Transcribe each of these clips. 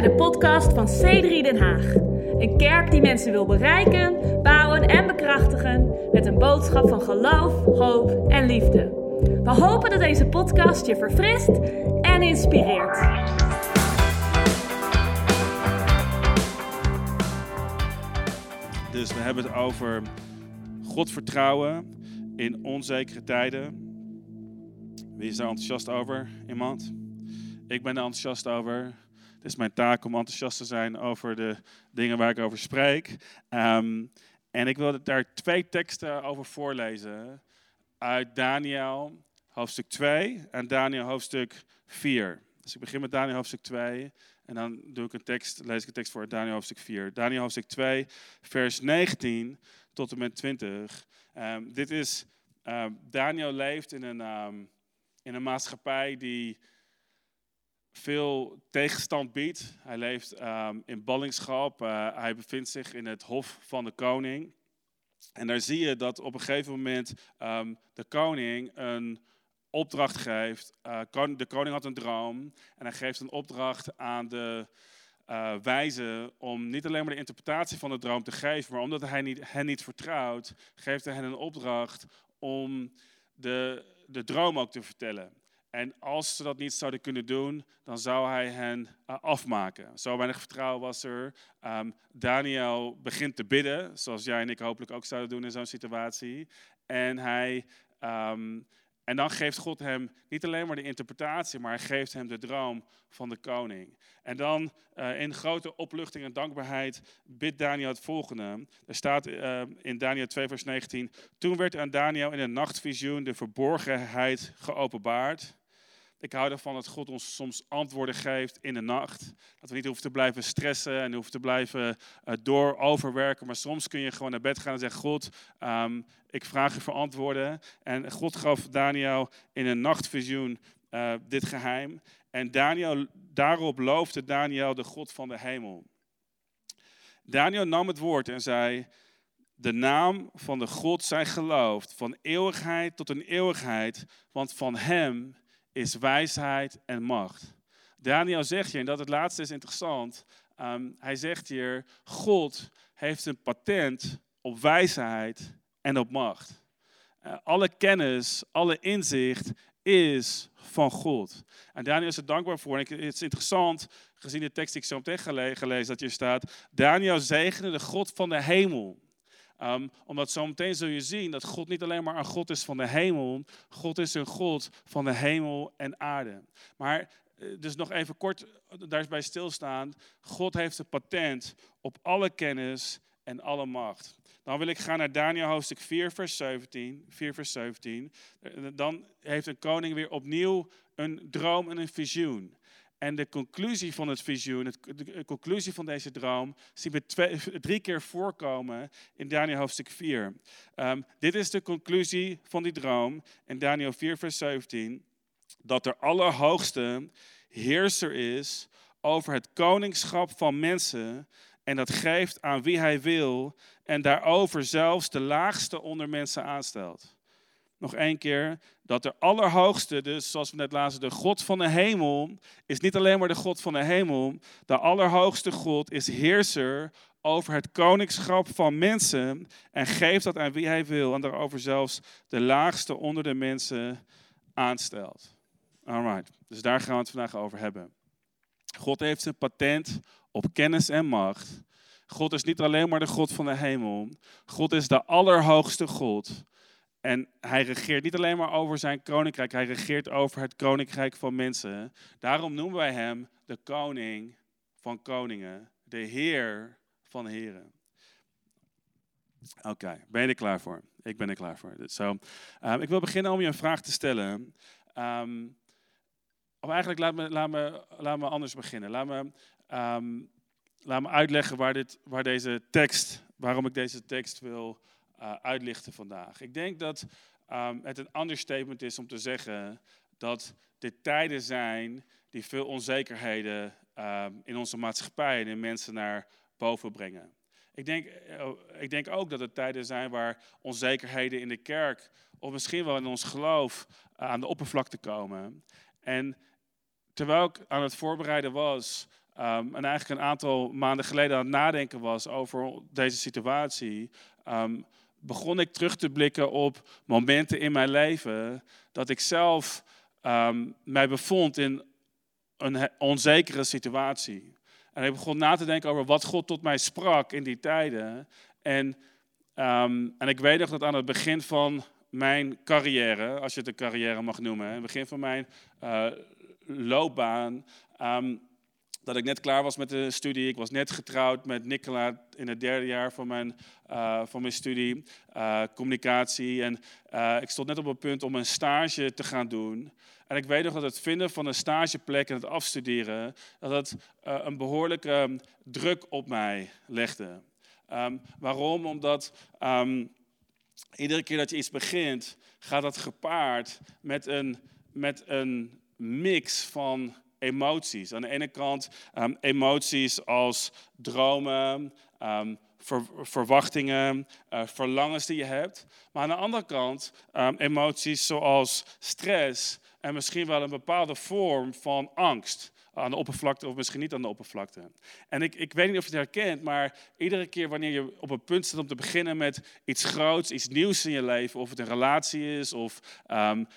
bij de podcast van C3 Den Haag. Een kerk die mensen wil bereiken, bouwen en bekrachtigen met een boodschap van geloof, hoop en liefde. We hopen dat deze podcast je verfrist en inspireert. Dus we hebben het over God vertrouwen in onzekere tijden. Wie is daar enthousiast over? Iemand? Ik ben er enthousiast over. Is mijn taak om enthousiast te zijn over de dingen waar ik over spreek. Ehm, en ik wil daar twee teksten over voorlezen. Uit Daniel hoofdstuk 2 en Daniel hoofdstuk 4. Dus ik begin met Daniel hoofdstuk 2 en dan doe ik een tekst, lees ik een tekst voor Daniel hoofdstuk 4. Daniel hoofdstuk 2, vers 19 tot en met 20. Ehm, dit is, ehm, Daniel leeft in een, in een maatschappij die veel tegenstand biedt. Hij leeft in ballingschap. Uh, hij bevindt zich in het hof van de koning. En daar zie je dat op een gegeven moment de koning een opdracht geeft. Uh, de koning had een droom en hij geeft een opdracht aan de uh, wijze om niet alleen maar de interpretatie van de droom te geven, maar omdat hij niet, hen niet vertrouwt, geeft hij hen een opdracht om de, de droom ook te vertellen. En als ze dat niet zouden kunnen doen, dan zou hij hen uh, afmaken. Zo weinig vertrouwen was er. Um, Daniel begint te bidden, zoals jij en ik hopelijk ook zouden doen in zo'n situatie. En hij um, en dan geeft God hem niet alleen maar de interpretatie, maar hij geeft hem de droom van de koning. En dan uh, in grote opluchting en dankbaarheid bidt Daniel het volgende. Er staat uh, in Daniel 2, vers 19. Toen werd aan Daniel in een nachtvisioen de verborgenheid geopenbaard. Ik hou ervan dat God ons soms antwoorden geeft in de nacht. Dat we niet hoeven te blijven stressen en hoeven te blijven uh, door overwerken. Maar soms kun je gewoon naar bed gaan en zeggen: God, um, ik vraag u voor antwoorden. En God gaf Daniel in een nachtvisioen uh, dit geheim. En daarop loofde Daniel de God van de hemel. Daniel nam het woord en zei: De naam van de God zij geloofd, van eeuwigheid tot een eeuwigheid, want van hem is wijsheid en macht. Daniel zegt hier, en dat het laatste is interessant, um, hij zegt hier, God heeft een patent op wijsheid en op macht. Uh, alle kennis, alle inzicht is van God. En Daniel is er dankbaar voor. En het is interessant, gezien de tekst die ik zo meteen gelezen, dat hier staat, Daniel zegende de God van de hemel. Um, omdat zometeen zul je zien dat God niet alleen maar een God is van de hemel, God is een God van de hemel en aarde. Maar, eh, dus nog even kort daarbij stilstaan, God heeft een patent op alle kennis en alle macht. Dan wil ik gaan naar Daniel hoofdstuk 4 vers 17. 4 vers 17. Eh, dan heeft een koning weer opnieuw een droom en een visioen. En de conclusie van het visioen, de conclusie van deze droom, zien we twee, drie keer voorkomen in Daniel hoofdstuk 4. Um, dit is de conclusie van die droom in Daniel 4, vers 17. Dat de Allerhoogste heerser is over het koningschap van mensen en dat geeft aan wie hij wil en daarover zelfs de laagste onder mensen aanstelt. Nog één keer, dat de Allerhoogste, dus zoals we net lazen, de God van de hemel, is niet alleen maar de God van de hemel. De Allerhoogste God is heerser over het koningschap van mensen en geeft dat aan wie hij wil en daarover zelfs de laagste onder de mensen aanstelt. Alright, dus daar gaan we het vandaag over hebben. God heeft een patent op kennis en macht. God is niet alleen maar de God van de hemel. God is de Allerhoogste God. En hij regeert niet alleen maar over zijn koninkrijk, hij regeert over het koninkrijk van mensen. Daarom noemen wij hem de koning van koningen, de heer van heren. Oké, ben je er klaar voor? Ik ben er klaar voor. So, um, ik wil beginnen om je een vraag te stellen. Um, of eigenlijk, laat me, laat, me, laat me anders beginnen. Laat me, um, laat me uitleggen waar, dit, waar deze tekst, waarom ik deze tekst wil uh, uitlichten vandaag. Ik denk dat um, het een understatement is om te zeggen dat dit tijden zijn die veel onzekerheden um, in onze maatschappij en in mensen naar boven brengen. Ik denk, uh, ik denk ook dat het tijden zijn waar onzekerheden in de kerk, of misschien wel in ons geloof, uh, aan de oppervlakte komen. En terwijl ik aan het voorbereiden was, ehm, en eigenlijk een aantal maanden geleden aan het nadenken was over deze situatie, ehm, begon ik terug te blikken op momenten in mijn leven dat ik zelf um, mij bevond in een onzekere situatie. En ik begon na te denken over wat God tot mij sprak in die tijden. En, um, en ik weet nog dat aan het begin van mijn carrière, als je het een carrière mag noemen, het begin van mijn uh, loopbaan, um, dat ik net klaar was met de studie. Ik was net getrouwd met Nicola in het derde jaar van mijn, uh, van mijn studie, uh, communicatie. En uh, ik stond net op het punt om een stage te gaan doen. En ik weet nog dat het vinden van een stageplek en het afstuderen, dat het een behoorlijke druk op mij legde. Um, waarom? Omdat um, iedere keer dat je iets begint, gaat dat gepaard met een, met een mix van emoties. Aan de ene kant emoties als dromen, ver, verwachtingen, uh, verlangens die je hebt. Maar aan de andere kant um, emoties zoals stress en misschien wel een bepaalde vorm van angst aan de oppervlakte of misschien niet aan de oppervlakte. En ik, ik weet niet of je het herkent, maar iedere keer wanneer je op een punt staat om te beginnen met iets groots, iets nieuws in je leven, of het een relatie is of um,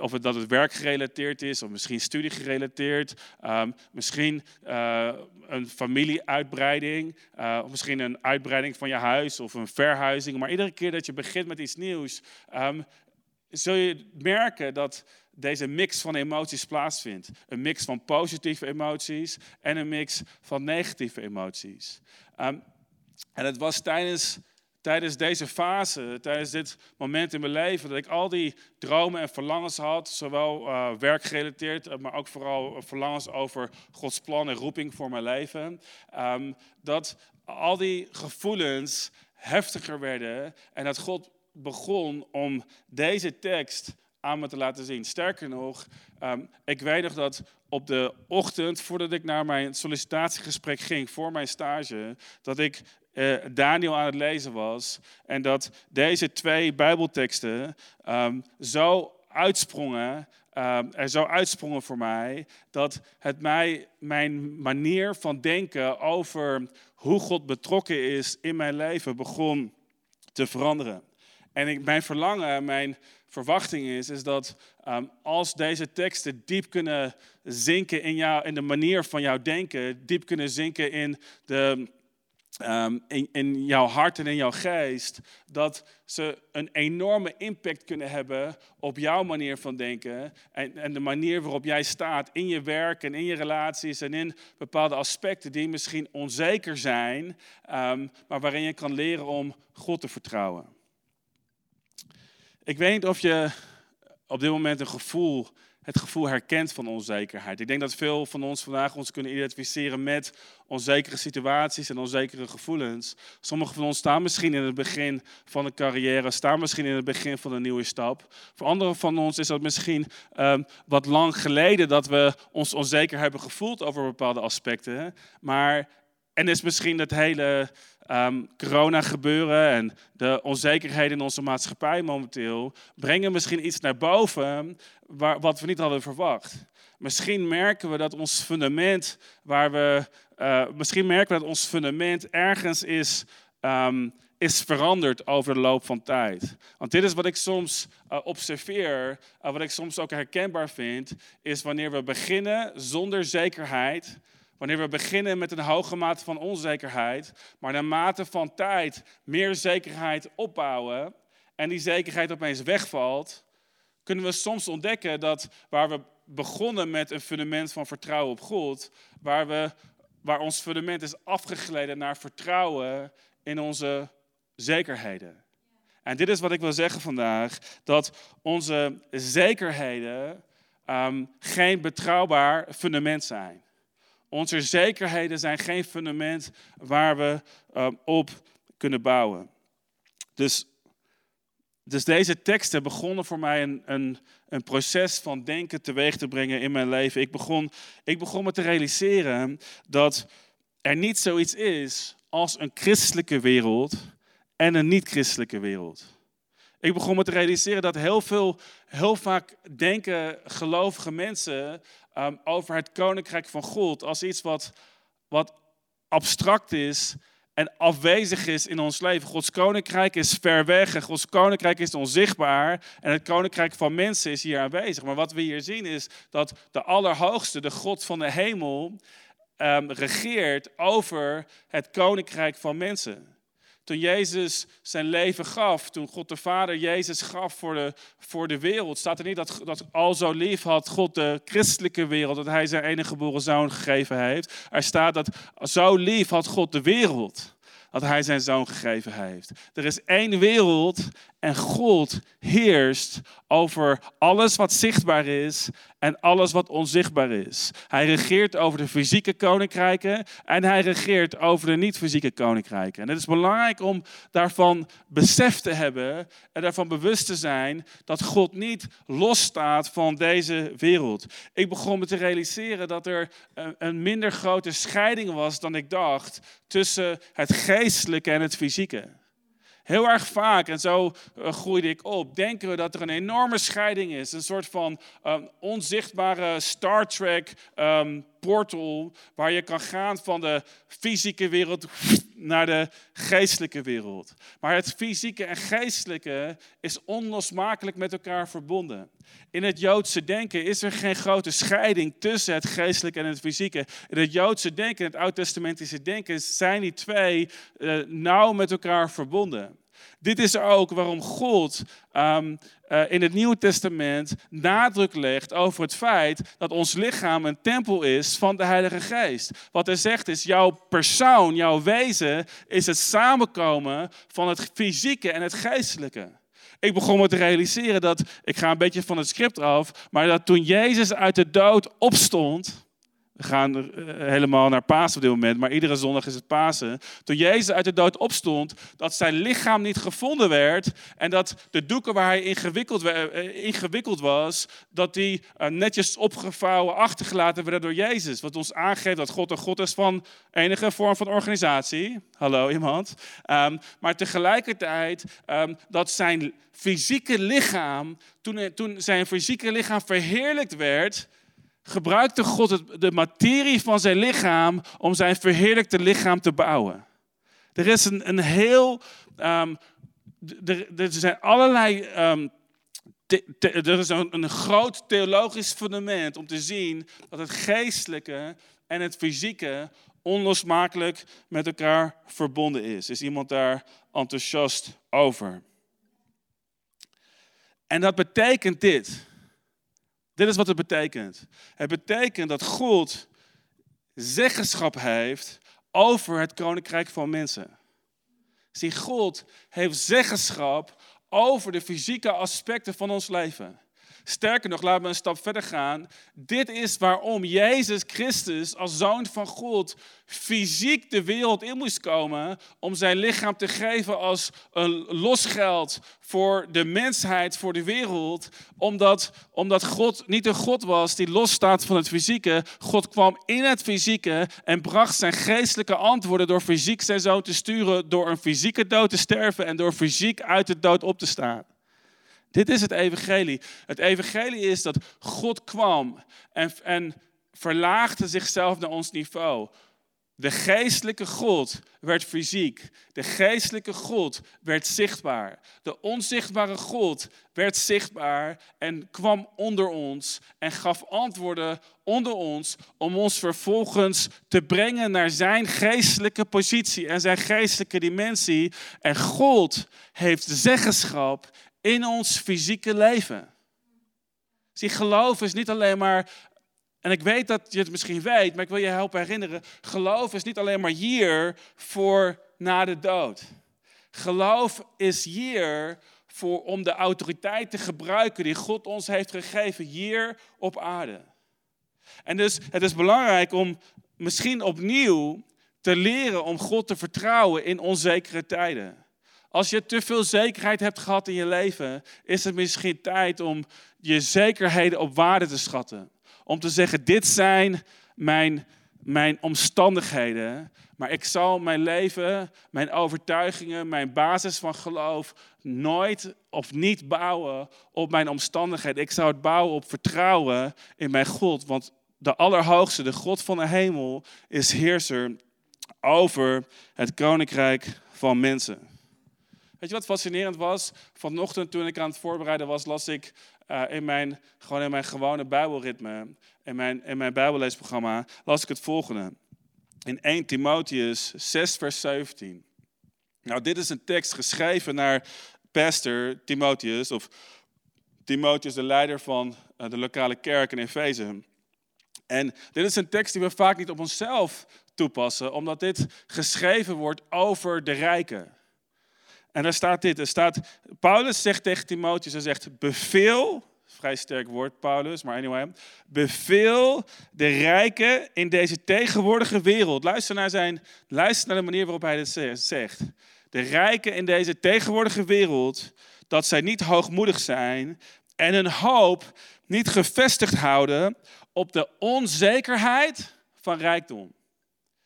of het dat het werk gerelateerd is, of misschien studie gerelateerd, um, misschien uh, een familieuitbreiding, uh, of misschien een uitbreiding van je huis of een verhuizing. Maar iedere keer dat je begint met iets nieuws, um, zul je merken dat deze mix van emoties plaatsvindt. Een mix van positieve emoties en een mix van negatieve emoties. Um, en het was tijdens tijdens deze fase, tijdens dit moment in mijn leven, dat ik al die dromen en verlangens had, zowel uh, werkgerelateerd, eh, maar ook vooral verlangens over Gods plan en roeping voor mijn leven, um, dat al die gevoelens heftiger werden en dat God begon om deze tekst aan me te laten zien. Sterker nog, um, ik weet nog dat op de ochtend voordat ik naar mijn sollicitatiegesprek ging voor mijn stage, dat ik uh, Daniel aan het lezen was. En dat deze twee Bijbelteksten um, zo uitsprongen, um, er zo uitsprongen voor mij, dat het mij mijn manier van denken over hoe God betrokken is in mijn leven begon te veranderen. En ik, mijn verlangen, mijn verwachting is, is dat um, als deze teksten diep kunnen zinken in, jou, in de manier van jouw denken, diep kunnen zinken in de um, in, in, jouw hart en in jouw geest, dat ze een enorme impact kunnen hebben op jouw manier van denken en, en, de manier waarop jij staat in je werk en in je relaties en in bepaalde aspecten die misschien onzeker zijn, um, maar waarin je kan leren om God te vertrouwen. Ik weet niet of je op dit moment een gevoel het gevoel herkent van onzekerheid. Ik denk dat veel van ons vandaag ons kunnen identificeren met onzekere situaties en onzekere gevoelens. Sommigen van ons staan misschien in het begin van een carrière, staan misschien in het begin van een nieuwe stap. Voor anderen van ons is dat misschien um, wat lang geleden dat we ons onzeker hebben gevoeld over bepaalde aspecten. Maar en is misschien het hele um, corona gebeuren en de onzekerheden in onze maatschappij momenteel brengen misschien iets naar boven waar, wat we niet hadden verwacht. Misschien merken we dat ons fundament, waar we, uh, misschien merken we dat ons fundament ergens is, um, is veranderd over de loop van tijd. Want dit is wat ik soms uh, observeer, uh, wat ik soms ook herkenbaar vind, is wanneer we beginnen zonder zekerheid Wanneer we beginnen met een hoge mate van onzekerheid, maar naarmate van tijd meer zekerheid opbouwen en die zekerheid opeens wegvalt, kunnen we soms ontdekken dat waar we begonnen met een fundament van vertrouwen op God, waar, we, waar ons fundament is afgegleden naar vertrouwen in onze zekerheden. En dit is wat ik wil zeggen vandaag, dat onze zekerheden um, geen betrouwbaar fundament zijn. Onze zekerheden zijn geen fundament waar we um, op kunnen bouwen. Dus, dus deze teksten begonnen voor mij een, een, een proces van denken teweeg te brengen in mijn leven. Ik begon, ik begon me te realiseren dat er niet zoiets is als een christelijke wereld en een niet-christelijke wereld. Ik begon me te realiseren dat heel veel, heel vaak denken gelovige mensen um, over het koninkrijk van God als iets wat wat abstract is en afwezig is in ons leven. Gods koninkrijk is ver weg en Gods koninkrijk is onzichtbaar. En het koninkrijk van mensen is hier aanwezig. Maar wat we hier zien is dat de Allerhoogste, de God van de hemel, um, regeert over het koninkrijk van mensen. Toen Jezus zijn leven gaf, toen God de Vader Jezus gaf voor de, voor de wereld, staat er niet dat, dat al zo lief had God de christelijke wereld, dat hij zijn enige geboren zoon gegeven heeft. Er staat dat zo lief had God de wereld, dat hij zijn zoon gegeven heeft. Er is één wereld en God heerst over alles wat zichtbaar is en alles wat onzichtbaar is. Hij regeert over de fysieke koninkrijken en hij regeert over de niet-fysieke koninkrijken. En het is belangrijk om daarvan besef te hebben en daarvan bewust te zijn dat God niet losstaat van deze wereld. Ik begon me te realiseren dat er een minder grote scheiding was dan ik dacht tussen het geestelijke en het fysieke. Heel erg vaak, en zo uh, groeide ik op, denken we dat er een enorme scheiding is. Een soort van um, onzichtbare Star Trek um, portal waar je kan gaan van de fysieke wereld naar de geestelijke wereld. Maar het fysieke en geestelijke is onlosmakelijk met elkaar verbonden. In het Joodse denken is er geen grote scheiding tussen het geestelijke en het fysieke. In het Joodse denken, het Oud-testamentische denken, zijn die twee uh, nauw met elkaar verbonden. Dit is ook waarom God um, uh, in het Nieuwe Testament nadruk legt over het feit dat ons lichaam een tempel is van de Heilige Geest. Wat hij zegt is, jouw persoon, jouw wezen is het samenkomen van het fysieke en het geestelijke. Ik begon me te realiseren dat, ik ga een beetje van het script af, maar dat toen Jezus uit de dood opstond, gaan eh, helemaal naar Pasen op dit moment, maar iedere zondag is het Pasen. Toen Jezus uit de dood opstond, dat zijn lichaam niet gevonden werd en dat de doeken waar hij ingewikkeld, eh, ingewikkeld was, dat die eh, netjes opgevouwen achtergelaten werden door Jezus. Wat ons aangeeft dat God een God is van enige vorm van organisatie. Hallo iemand. Um, maar tegelijkertijd um, dat zijn fysieke lichaam, toen, toen zijn fysieke lichaam verheerlijkt werd gebruikte God de materie van zijn lichaam om zijn verheerlijkte lichaam te bouwen. Er is een, een heel. Er, er, zijn allerlei. Um, er is een, een groot theologisch fundament om te zien dat het geestelijke en het fysieke onlosmakelijk met elkaar verbonden is. Is iemand daar enthousiast over? En dat betekent dit. Dit is wat het betekent. Het betekent dat God zeggenschap heeft over het koninkrijk van mensen. Zie, God heeft zeggenschap over de fysieke aspecten van ons leven. Sterker nog, laten we een stap verder gaan. Dit is waarom Jezus Christus als zoon van God fysiek de wereld in moest komen om zijn lichaam te geven als een losgeld voor de mensheid, voor de wereld. Omdat, omdat God niet een God was die losstaat van het fysieke. God kwam in het fysieke en bracht zijn geestelijke antwoorden door fysiek zijn zoon te sturen, door een fysieke dood te sterven en door fysiek uit de dood op te staan. Dit is het evangelie. Het evangelie is dat God kwam en, en verlaagde zichzelf naar ons niveau. De geestelijke God werd fysiek. De geestelijke God werd zichtbaar. De onzichtbare God werd zichtbaar en kwam onder ons en gaf antwoorden onder ons om ons vervolgens te brengen naar zijn geestelijke positie en zijn geestelijke dimensie. En God heeft zeggenschap in ons fysieke leven. Zie, geloof is niet alleen maar, en ik weet dat je het misschien weet, maar ik wil je helpen herinneren, geloof is niet alleen maar hier voor na de dood. Geloof is hier voor, om de autoriteit te gebruiken die God ons heeft gegeven hier op aarde. En dus het is belangrijk om misschien opnieuw te leren om God te vertrouwen in onzekere tijden. Als je te veel zekerheid hebt gehad in je leven, is het misschien tijd om je zekerheden op waarde te schatten. Om te zeggen, dit zijn mijn, mijn omstandigheden, maar ik zal mijn leven, mijn overtuigingen, mijn basis van geloof nooit of niet bouwen op mijn omstandigheden. Ik zou het bouwen op vertrouwen in mijn God, want de Allerhoogste, de God van de hemel, is heerser over het koninkrijk van mensen. Weet je wat fascinerend was? Vanochtend toen ik aan het voorbereiden was, las ik uh, in, mijn, gewoon in mijn gewone bijbelritme, in mijn, in mijn bijbelleesprogramma, las ik het volgende. In 1 Timotheus 6 vers 17. Nou, dit is een tekst geschreven naar pastor Timotheus, of Timotheus, de leider van uh, de lokale kerk in Efeze. En dit is een tekst die we vaak niet op onszelf toepassen, omdat dit geschreven wordt over de rijken. En daar staat dit, er staat, Paulus zegt tegen Timotheus, hij zegt, beveel, vrij sterk woord Paulus, maar anyway, beveel de rijken in deze tegenwoordige wereld. Luister naar, zijn, luister naar de manier waarop hij dit zegt. De rijken in deze tegenwoordige wereld, dat zij niet hoogmoedig zijn en hun hoop niet gevestigd houden op de onzekerheid van rijkdom.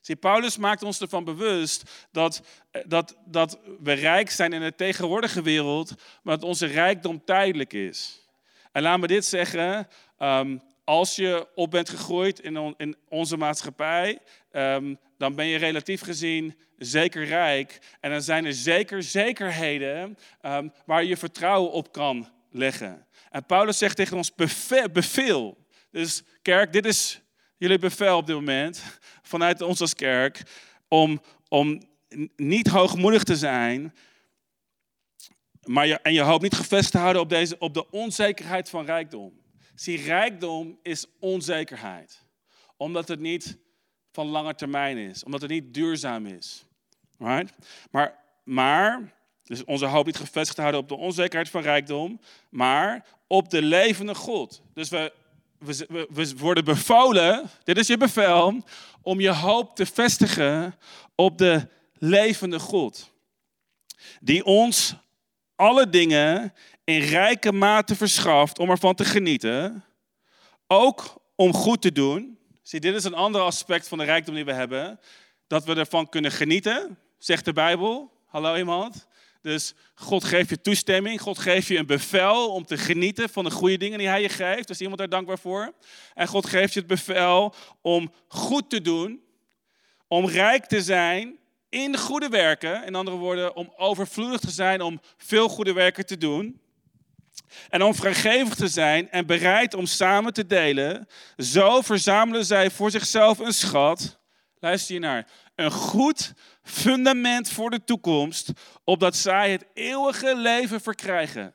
Zie, Paulus maakt ons ervan bewust dat, eh, dat, dat we rijk zijn in de tegenwoordige wereld, maar dat onze rijkdom tijdelijk is. En laat me dit zeggen, ehm, als je op bent gegroeid in, in onze maatschappij, ehm, dan ben je relatief gezien zeker rijk. En dan zijn er zeker zekerheden um, waar je vertrouwen op kan leggen. En Paulus zegt tegen ons beveel. Dus kerk, dit is jullie bevel op dit moment vanuit ons als kerk om, om niet hoogmoedig te zijn, maar je, en je hoop niet gevestigd te houden op, deze, op de onzekerheid van rijkdom. Zie, rijkdom is onzekerheid. Omdat het niet van lange termijn is. Omdat het niet duurzaam is. Right? Maar, maar, dus onze hoop niet gevestigd te houden op de onzekerheid van rijkdom, maar op de levende God. Dus we we, worden bevolen, dit is je bevel, om je hoop te vestigen op de levende God. Die ons alle dingen in rijke mate verschaft om ervan te genieten. Ook om goed te doen. Zie, dit is een ander aspect van de rijkdom die we hebben. Dat we ervan kunnen genieten, zegt de Bijbel. Hallo iemand. Dus God geeft je toestemming, God geeft je een bevel om te genieten van de goede dingen die Hij je geeft. is iemand daar dankbaar voor? En God geeft je het bevel om goed te doen, om rijk te zijn in goede werken. In andere woorden, om overvloedig te zijn, om veel goede werken te doen. En om vrijgevig te zijn en bereid om samen te delen. Zo verzamelen zij voor zichzelf een schat. Luister je naar. Een goed fundament voor de toekomst, opdat zij het eeuwige leven verkrijgen.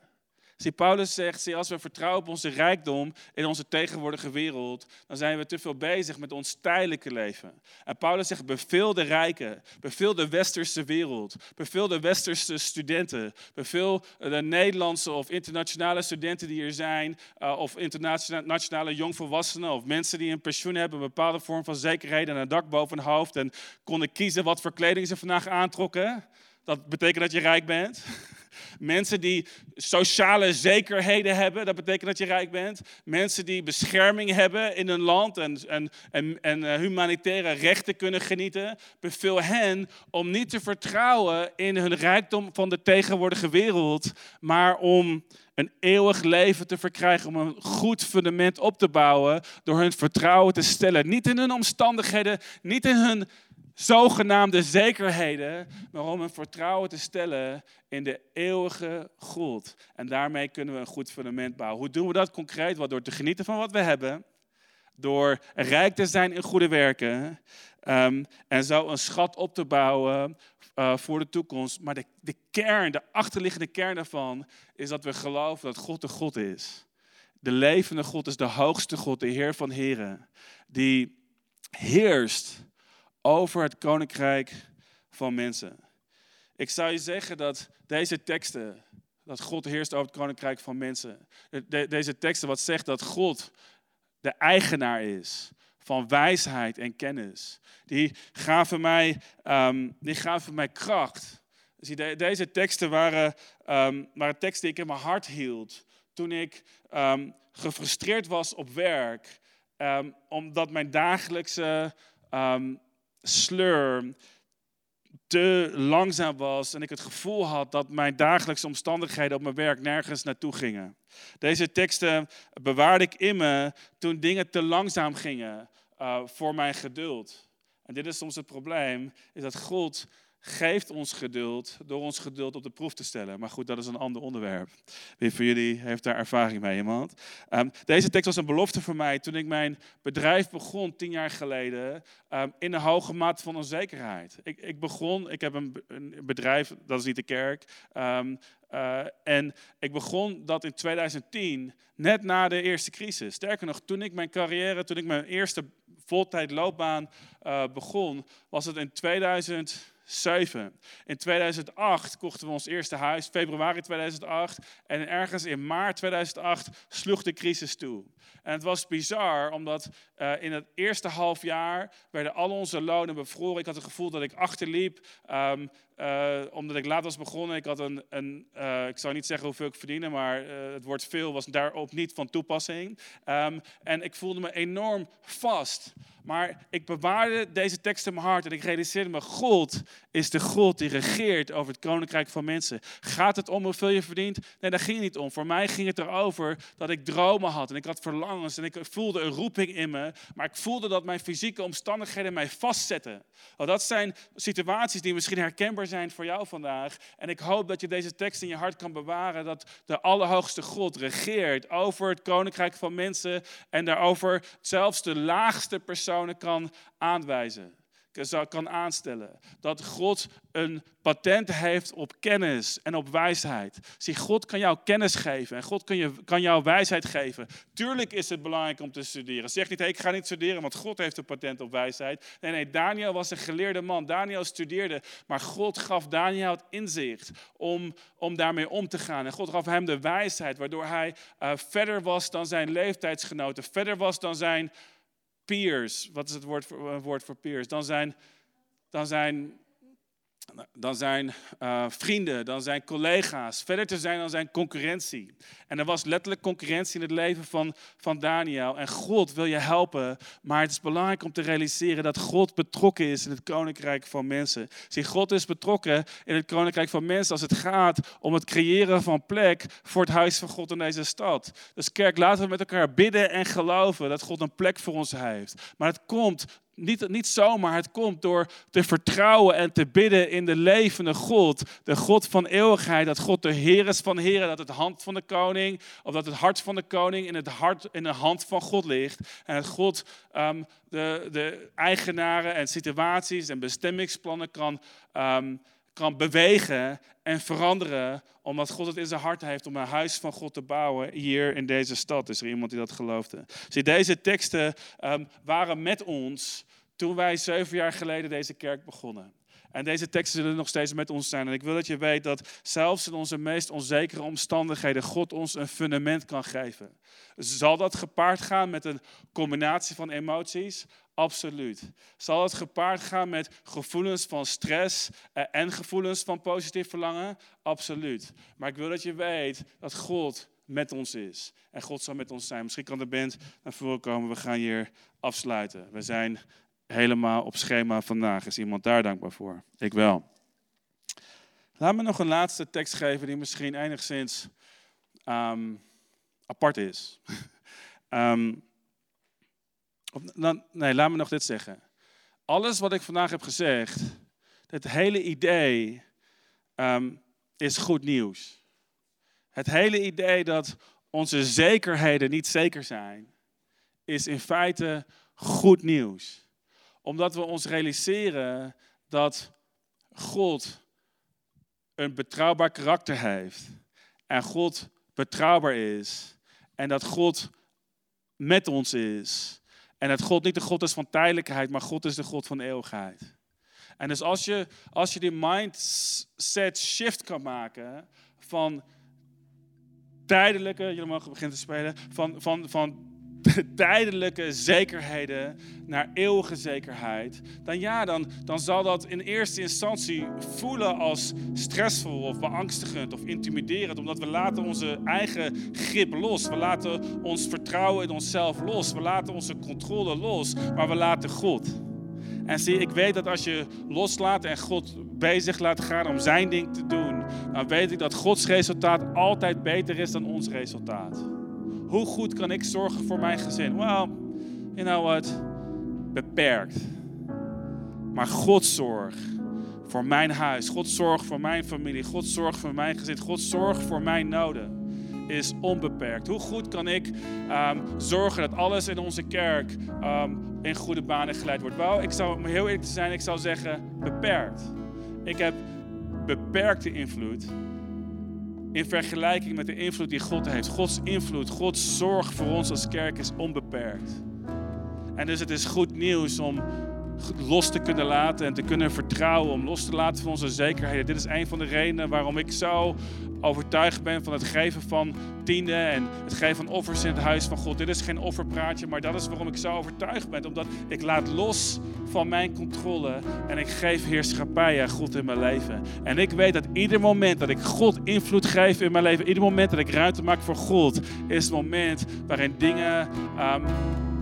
Zie, Paulus zegt, zie, als we vertrouwen op onze rijkdom in onze tegenwoordige wereld, dan zijn we te veel bezig met ons tijdelijke leven. En Paulus zegt, beveel de rijken, beveel de westerse wereld, beveel de westerse studenten, beveel de Nederlandse of internationale studenten die er zijn, uh, of internationale jongvolwassenen, of mensen die een pensioen hebben, een bepaalde vorm van zekerheid en een dak boven hun hoofd en konden kiezen wat voor kleding ze vandaag aantrokken. Dat betekent dat je rijk bent. Mensen die sociale zekerheden hebben, dat betekent dat je rijk bent. Mensen die bescherming hebben in hun land en, en, en, en eh, humanitaire rechten kunnen genieten. Beveel hen om niet te vertrouwen in hun rijkdom van de tegenwoordige wereld, maar om een eeuwig leven te verkrijgen, om een goed fundament op te bouwen door hun vertrouwen te stellen. Niet in hun omstandigheden, niet in hun zogenaamde zekerheden, maar om een vertrouwen te stellen in de eeuwige God. En daarmee kunnen we een goed fundament bouwen. Hoe doen we dat concreet? Wat door te genieten van wat we hebben, door rijk te zijn in goede werken um, en zo een schat op te bouwen uh, voor de toekomst. Maar de, de kern, de achterliggende kern daarvan, is dat we geloven dat God de God is. De levende God is de hoogste God, de Heer van Heren, die heerst over het koninkrijk van mensen. Ik zou je zeggen dat deze teksten, dat God heerst over het koninkrijk van mensen. deze teksten wat zegt dat God de eigenaar is van wijsheid en kennis. Die gaven mij, um, die gaven mij kracht. Deze teksten waren, um, waren teksten die ik in mijn hart hield toen ik um, gefrustreerd was op werk. omdat mijn dagelijkse sleur te langzaam was en ik het gevoel had dat mijn dagelijkse omstandigheden op mijn werk nergens naartoe gingen. Deze teksten bewaarde ik in me toen dingen te langzaam gingen uh, voor mijn geduld. En dit is soms het probleem, is dat God geeft ons geduld door ons geduld op de proef te stellen. Maar goed, dat is een ander onderwerp. Wie van jullie heeft daar ervaring mee, iemand? Um, deze tekst was een belofte voor mij toen ik mijn bedrijf begon, tien jaar geleden, um, in een hoge mate van onzekerheid. Ik, ik begon, ik heb een, een, bedrijf, dat is niet de kerk, um, uh, en ik begon dat in 2010, net na de eerste crisis. Sterker nog, toen ik mijn carrière, toen ik mijn eerste voltijd loopbaan uh, begon, was het in 2000. 7. In 2008 kochten we ons eerste huis, februari 2008. En ergens in maart 2008 sloeg de crisis toe. En het was bizar, omdat uh, in het eerste half jaar werden al onze lonen bevroren. Ik had het gevoel dat ik achterliep, um, uh, omdat ik laat was begonnen. Ik had een, een uh, ik zou niet zeggen hoeveel ik verdiende, maar het woord veel was daarop niet van toepassing. Um, en ik voelde me enorm vast. Maar ik bewaarde deze tekst in mijn hart en ik realiseerde me, God is de God die regeert over het koninkrijk van mensen. Gaat het om hoeveel je verdient? Nee, daar ging het niet om. Voor mij ging het erover dat ik dromen had en ik had verlangens en ik voelde een roeping in me. Maar ik voelde dat mijn fysieke omstandigheden mij vastzetten. Oh, dat zijn situaties die misschien herkenbaar zijn voor jou vandaag. En ik hoop dat je deze tekst in je hart kan bewaren, dat de Allerhoogste God regeert over het koninkrijk van mensen en daarover zelfs de laagste personen kan aanwijzen kan aanstellen. Dat God een patent heeft op kennis en op wijsheid. Zie, God kan jou kennis geven en God kan, je, kan jou wijsheid geven. Tuurlijk is het belangrijk om te studeren. Zeg niet, hey, ik ga niet studeren, want God heeft een patent op wijsheid. Nee, nee, Daniel was een geleerde man. Daniel studeerde, maar God gaf Daniel het inzicht om, om daarmee om te gaan. En God gaf hem de wijsheid, waardoor hij uh, verder was dan zijn leeftijdsgenoten, verder was dan zijn peers, wat is het woord voor, woord voor peers? Dan zijn, dan zijn dan zijn uh, vrienden, dan zijn collega's, verder te zijn dan zijn concurrentie. En er was letterlijk concurrentie in het leven van, van Daniel. En God wil je helpen, maar het is belangrijk om te realiseren dat God betrokken is in het koninkrijk van mensen. Zie, God is betrokken in het koninkrijk van mensen als het gaat om het creëren van plek voor het huis van God in deze stad. Dus kerk, laten we met elkaar bidden en geloven dat God een plek voor ons heeft. Maar het komt niet, niet zomaar, het komt door te vertrouwen en te bidden in de levende God. De God van eeuwigheid, dat God de Heer is van Heren, dat het hand van de koning, of dat het hart van de koning in, het hart, in de hand van God ligt. En dat God um, de, de eigenaren en situaties en bestemmingsplannen kan um, kan bewegen en veranderen, omdat God het in zijn hart heeft om een huis van God te bouwen hier in deze stad. Is er iemand die dat geloofde? Zie, deze teksten um, waren met ons toen wij zeven jaar geleden deze kerk begonnen. En deze teksten zullen nog steeds met ons zijn. En ik wil dat je weet dat zelfs in onze meest onzekere omstandigheden God ons een fundament kan geven. Zal dat gepaard gaan met een combinatie van emoties? Absoluut. Zal het gepaard gaan met gevoelens van stress eh, en gevoelens van positief verlangen? Absoluut. Maar ik wil dat je weet dat God met ons is. En God zal met ons zijn. Misschien kan de band naar voren komen. We gaan hier afsluiten. We zijn helemaal op schema vandaag. Is iemand daar dankbaar voor? Ik wel. Laat me nog een laatste tekst geven die misschien enigszins um, apart is. um, dan, nee, laat me nog dit zeggen. Alles wat ik vandaag heb gezegd, het hele idee um, is goed nieuws. Het hele idee dat onze zekerheden niet zeker zijn, is in feite goed nieuws. Omdat we ons realiseren dat God een betrouwbaar karakter heeft. En God betrouwbaar is. En dat God met ons is. En dat God niet de God is van tijdelijkheid, maar God is de God van eeuwigheid. En dus als je, als je die mindset shift kan maken van tijdelijke, jullie mogen beginnen te spelen, van, van, van tijdelijke zekerheden naar eeuwige zekerheid, dan ja, dan, dan zal dat in eerste instantie voelen als stressvol of beangstigend of intimiderend, omdat we laten onze eigen grip los. We laten ons vertrouwen in onszelf los. We laten onze controle los, maar we laten God. En zie, ik weet dat als je loslaat en God bezig laat gaan om zijn ding te doen, dan weet ik dat Gods resultaat altijd beter is dan ons resultaat. Hoe goed kan ik zorgen voor mijn gezin? Well, you know what? Beperkt. Maar Gods zorg voor mijn huis, Gods zorg voor mijn familie, Gods zorg voor mijn gezin, Gods zorg voor mijn noden is onbeperkt. Hoe goed kan ik ehm, zorgen dat alles in onze kerk ehm, in goede banen geleid wordt? Wel, ik zou, om heel eerlijk te zijn, ik zou zeggen beperkt. Ik heb beperkte invloed in vergelijking met de invloed die God heeft. Gods invloed, Gods zorg voor ons als kerk is onbeperkt. En dus het is goed nieuws om los te kunnen laten en te kunnen vertrouwen, om los te laten van onze zekerheden. Dit is een van de redenen waarom ik zo overtuigd ben van het geven van tiende en het geven van offers in het huis van God. Dit is geen offerpraatje, maar dat is waarom ik zo overtuigd ben. Omdat ik laat los van mijn controle en ik geef heerschappij aan God in mijn leven. En ik weet dat ieder moment dat ik God invloed geef in mijn leven, ieder moment dat ik ruimte maak voor God, is het moment waarin dingen um,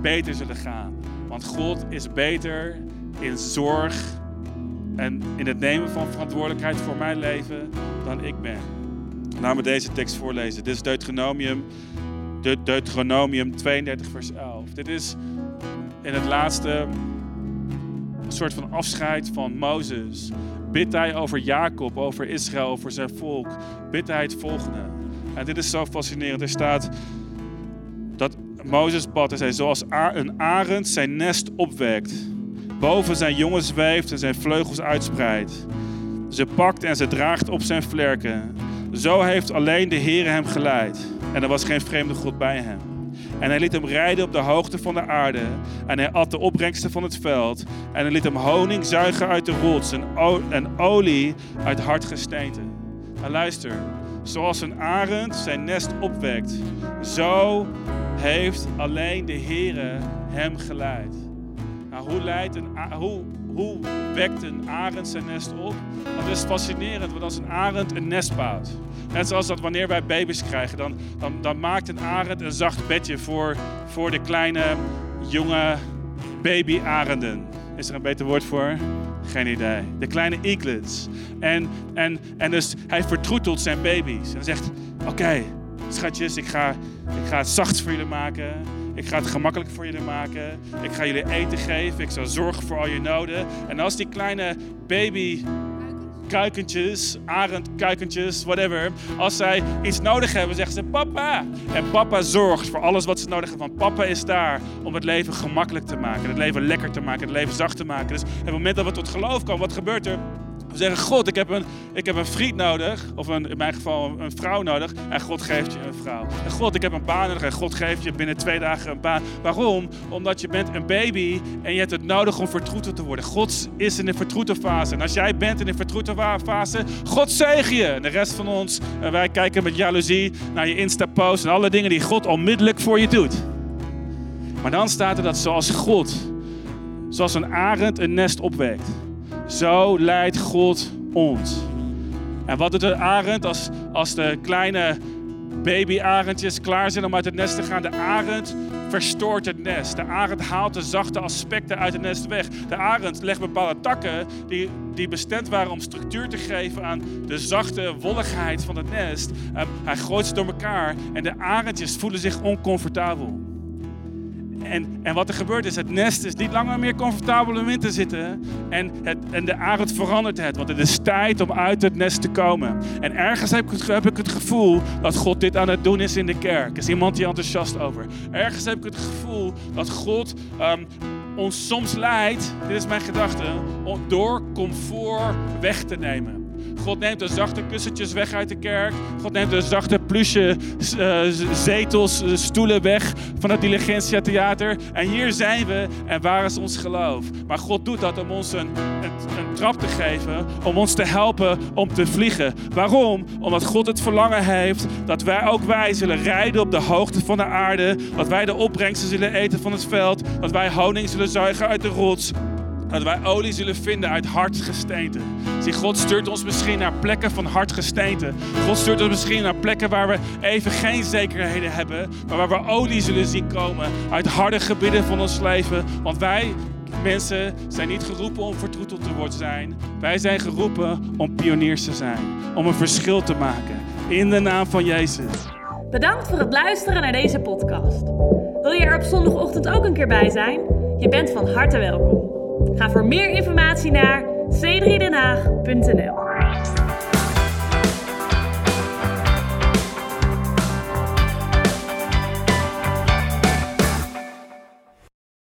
beter zullen gaan. Want God is beter in zorg en in het nemen van verantwoordelijkheid voor mijn leven dan ik ben. Laat me deze tekst voorlezen. Dit is Deuteronomium, de Deuteronomium 32, vers 11. Dit is in het laatste soort van afscheid van Mozes. Bidt hij over Jacob, over Israël, over zijn volk. Bidt hij het volgende. En dit is zo fascinerend. Er staat dat Mozes bad en zei, zoals een arend zijn nest opwekt, boven zijn jongen zweeft en zijn vleugels uitspreidt. Ze pakt en ze draagt op zijn vlerken. Zo heeft alleen de Heer hem geleid. En er was geen vreemde God bij hem. En hij liet hem rijden op de hoogte van de aarde. En hij at de opbrengsten van het veld. En hij liet hem honing zuigen uit de rots en, olie uit hard gesteente. En luister, zoals een arend zijn nest opwekt, zo heeft alleen de Heere hem geleid. Nou, hoe, leidt een, hoe, hoe wekt een arend zijn nest op? Dat is fascinerend, want als een arend een nest bouwt. Net zoals dat wanneer wij baby's krijgen, dan, dan, dan maakt een arend een zacht bedje voor, voor de kleine, jonge baby-arenden. Is er een beter woord voor? Geen idee. De kleine eaglets. En, en, en dus hij vertroetelt zijn baby's. En zegt, oké, schatjes, ik ga, ik ga het zacht voor jullie maken. Ik ga het gemakkelijk voor jullie maken. Ik ga jullie eten geven. Ik zal zorgen voor al je noden. En als die kleine baby kuikentjes, arendkuikentjes, whatever. Als zij iets nodig hebben, zeggen ze papa. En papa zorgt voor alles wat ze nodig hebben. Want papa is daar om het leven gemakkelijk te maken. Het leven lekker te maken. Het leven zacht te maken. Dus op het moment dat we tot geloof komen, wat gebeurt er? We zeggen, God, ik heb, een, ik heb een vriend nodig. Of een, in mijn geval een vrouw nodig. En God geeft je een vrouw. En God, ik heb een baan nodig. En God geeft je binnen twee dagen een baan. Waarom? Omdat je bent een baby en je hebt het nodig om vertroeteld te worden. God is in de vertroete fase. En als jij bent in de vertroete fase, God zegen je. En de rest van ons, eh, wij kijken met jaloezie naar je Insta-post en alle dingen die God onmiddellijk voor je doet. Maar dan staat er dat zoals God, zoals een arend een nest opwekt zo leidt God ons. En wat doet de arend als, als de kleine baby-arendjes klaar zijn om uit het nest te gaan? De arend verstoort het nest. De arend haalt de zachte aspecten uit het nest weg. De arend legt bepaalde takken die, die bestemd waren om structuur te geven aan de zachte wolligheid van het nest. Hij gooit ze door elkaar en de arendjes voelen zich oncomfortabel. En, en wat er gebeurt is, het nest is niet langer meer comfortabel om in te zitten. En, het, en de arend verandert het, want het is tijd om uit het nest te komen. En ergens heb ik, het, heb ik het gevoel dat God dit aan het doen is in de kerk. Is iemand hier enthousiast over? Ergens heb ik het gevoel dat God um, ons soms leidt, dit is mijn gedachte, om door comfort weg te nemen. God neemt de zachte kussentjes weg uit de kerk. God neemt de zachte plusje uh, zetels, uh, stoelen weg van het Diligentia Theater. En hier zijn we en waar is ons geloof? Maar God doet dat om ons een, een, een trap te geven, om ons te helpen om te vliegen. Waarom? Omdat God het verlangen heeft dat wij ook wij zullen rijden op de hoogte van de aarde. Dat wij de opbrengsten zullen eten van het veld. Dat wij honing zullen zuigen uit de rots. Dat wij olie zullen vinden uit hard gesteente. Zie, God stuurt ons misschien naar plekken van hard gesteente. God stuurt ons misschien naar plekken waar we even geen zekerheden hebben. Maar waar we olie zullen zien komen uit harde gebieden van ons leven. Want wij mensen zijn niet geroepen om vertroeteld te worden zijn. Wij zijn geroepen om pioniers te zijn. Om een verschil te maken. In de naam van Jezus. Bedankt voor het luisteren naar deze podcast. Wil je er op zondagochtend ook een keer bij zijn? Je bent van harte welkom. Ga voor meer informatie naar c3denhaag.nl